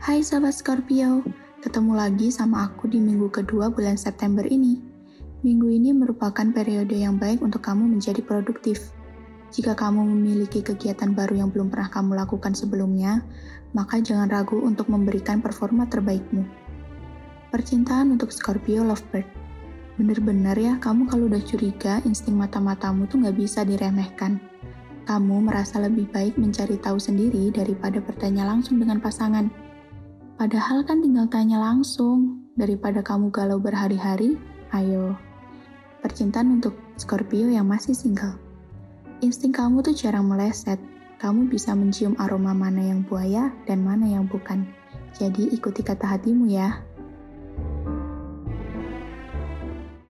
Hai sahabat Scorpio, ketemu lagi sama aku di minggu kedua bulan September ini. Minggu ini merupakan periode yang baik untuk kamu menjadi produktif. Jika kamu memiliki kegiatan baru yang belum pernah kamu lakukan sebelumnya, maka jangan ragu untuk memberikan performa terbaikmu. Percintaan untuk Scorpio Lovebird. Bener-bener ya, kamu kalau udah curiga, insting mata-matamu tuh nggak bisa diremehkan. Kamu merasa lebih baik mencari tahu sendiri daripada bertanya langsung dengan pasangan. Padahal kan tinggal tanya langsung, daripada kamu galau berhari-hari, ayo. Percintaan untuk Scorpio yang masih single. Insting kamu tuh jarang meleset, kamu bisa mencium aroma mana yang buaya dan mana yang bukan. Jadi ikuti kata hatimu ya.